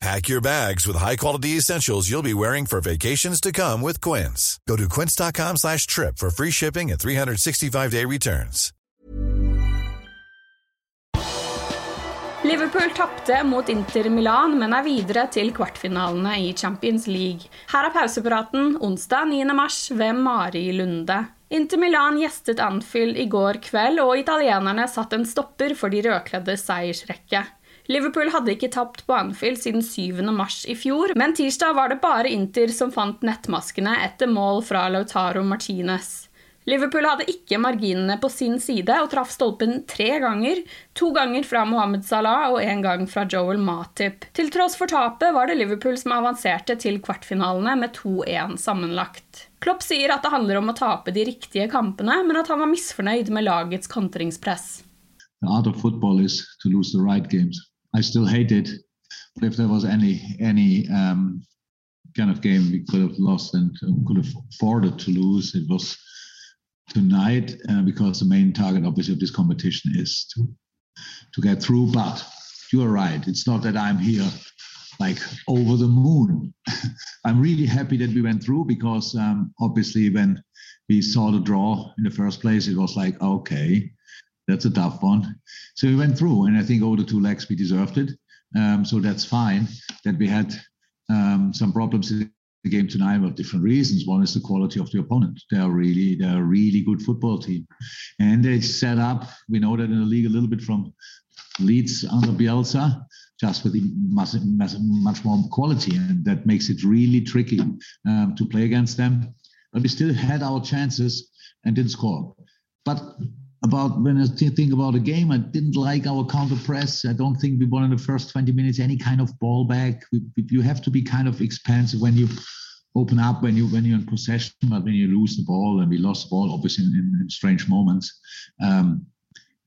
Pack your bags with high-quality essentials you'll be wearing for vacations to come with Quince. Go to quince.com slash trip for free shipping and 365-day returns. Liverpool tapte mot Inter Milan, men er videre til kvartfinalene i Champions League. Her er pausepraten onsdag 9. mars ved Mari Lunde. Inter Milan gjestet Anfield i går kveld, og italienerne satt en stopper for de rødkledde seiersrekke. Liverpool hadde ikke tapt på Anfield siden 7. mars i fjor, men tirsdag var det bare Inter som fant nettmaskene etter mål fra Lautaro Martinez. Liverpool hadde ikke marginene på sin side og traff stolpen tre ganger. To ganger fra Mohammed Salah og én gang fra Joel Matip. Til tross for tapet var det Liverpool som avanserte til kvartfinalene med 2-1 sammenlagt. Klopp sier at det handler om å tape de riktige kampene, men at han var misfornøyd med lagets kontringspress. I still hate it, but if there was any any um, kind of game we could have lost and could have afforded to lose, it was tonight uh, because the main target obviously of this competition is to to get through but you are right. It's not that i'm here like over the moon. I'm really happy that we went through because um, obviously when we saw the draw in the first place it was like okay that's a tough one so we went through and i think over the two legs we deserved it um, so that's fine that we had um, some problems in the game tonight for different reasons. One is the quality of the opponent. They are really they're a really good football team, and they set up. We know that in the league a little bit from Leeds under Bielsa, just with much, much more quality, and that makes it really tricky um, to play against them. But we still had our chances and didn't score. But about when I think about the game, I didn't like our counter press. I don't think we won in the first 20 minutes any kind of ball back. We, you have to be kind of expansive when you open up when you when you're in possession, but when you lose the ball, and we lost the ball obviously in, in, in strange moments, um,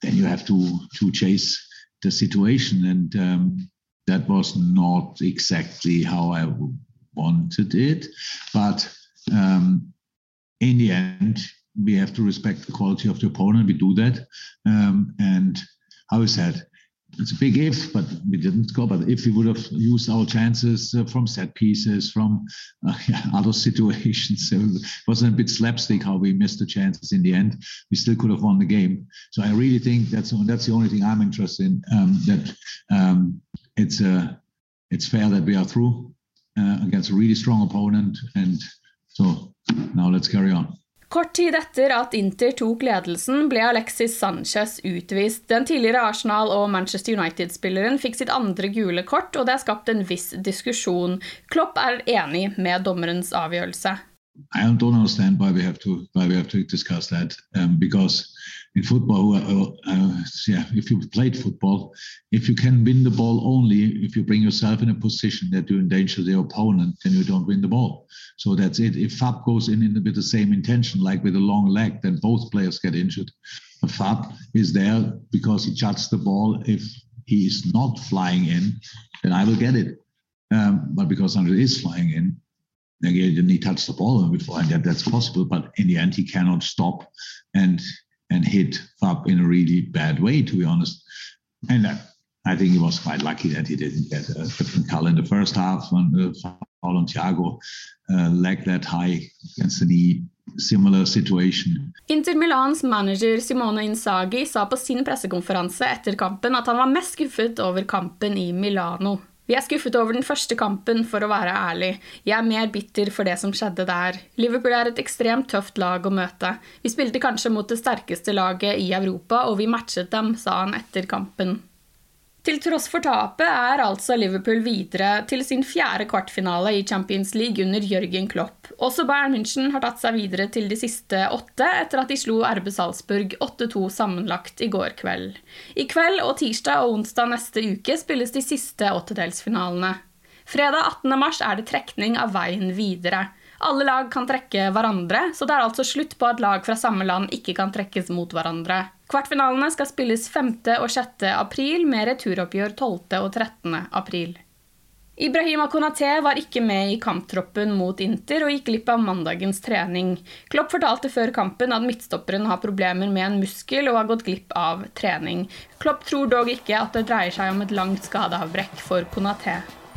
then you have to to chase the situation, and um, that was not exactly how I wanted it, but um, in the end we have to respect the quality of the opponent. We do that. Um, and how is that? It's a big if, but we didn't score. But if we would have used our chances uh, from set pieces, from uh, yeah, other situations, so it wasn't a bit slapstick how we missed the chances in the end. We still could have won the game. So I really think that's that's the only thing I'm interested in. Um, that um, it's uh, it's fair that we are through uh, against a really strong opponent, and so now let's carry on. Kort tid etter at Inter tok ledelsen, ble Alexis Sanchez utvist. Den tidligere Arsenal- og Manchester United-spilleren fikk sitt andre gule kort, og det har skapt en viss diskusjon. Klopp er enig med dommerens avgjørelse. I don't understand why we have to why we have to discuss that um, because in football, uh, uh, yeah, if you played football, if you can win the ball only if you bring yourself in a position that you endanger the opponent, then you don't win the ball. So that's it. If Fab goes in, in with the same intention, like with a long leg, then both players get injured. Fab is there because he judged the ball. If he is not flying in, then I will get it. Um, but because Andre is flying in, again, he touched the ball before, and that, that's possible. But in the end, he cannot stop and and hit Fab in a really bad way, to be honest. And uh, I think he was quite lucky that he didn't get a different color in the first half when uh, Paulo Thiago uh, lagged that high against the similar situation. Inter Milans manager Simone Inzaghi sa på sin pressekonferanse etter kampen at han var mest skuffet over kampen i Milano. Vi er skuffet over den første kampen, for å være ærlig. Jeg er mer bitter for det som skjedde der. Liverpool er et ekstremt tøft lag å møte. Vi spilte kanskje mot det sterkeste laget i Europa, og vi matchet dem, sa han etter kampen. Til tross for tapet er altså Liverpool videre til sin fjerde kvartfinale i Champions League under Jørgen Klopp. Også Bayern München har tatt seg videre til de siste åtte etter at de slo RB Salzburg 8-2 sammenlagt i går kveld. I kveld og tirsdag og onsdag neste uke spilles de siste åttedelsfinalene. Fredag 18. mars er det trekning av veien videre. Alle lag kan trekke hverandre, så det er altså slutt på at lag fra samme land ikke kan trekkes mot hverandre. Kvartfinalene skal spilles 5. og 6. april, med returoppgjør 12. og 13. april. Ibrahima Konaté var ikke med i kamptroppen mot Inter og gikk glipp av mandagens trening. Klopp fortalte før kampen at midtstopperen har problemer med en muskel og har gått glipp av trening. Klopp tror dog ikke at det dreier seg om et langt skadeavbrekk for Konaté.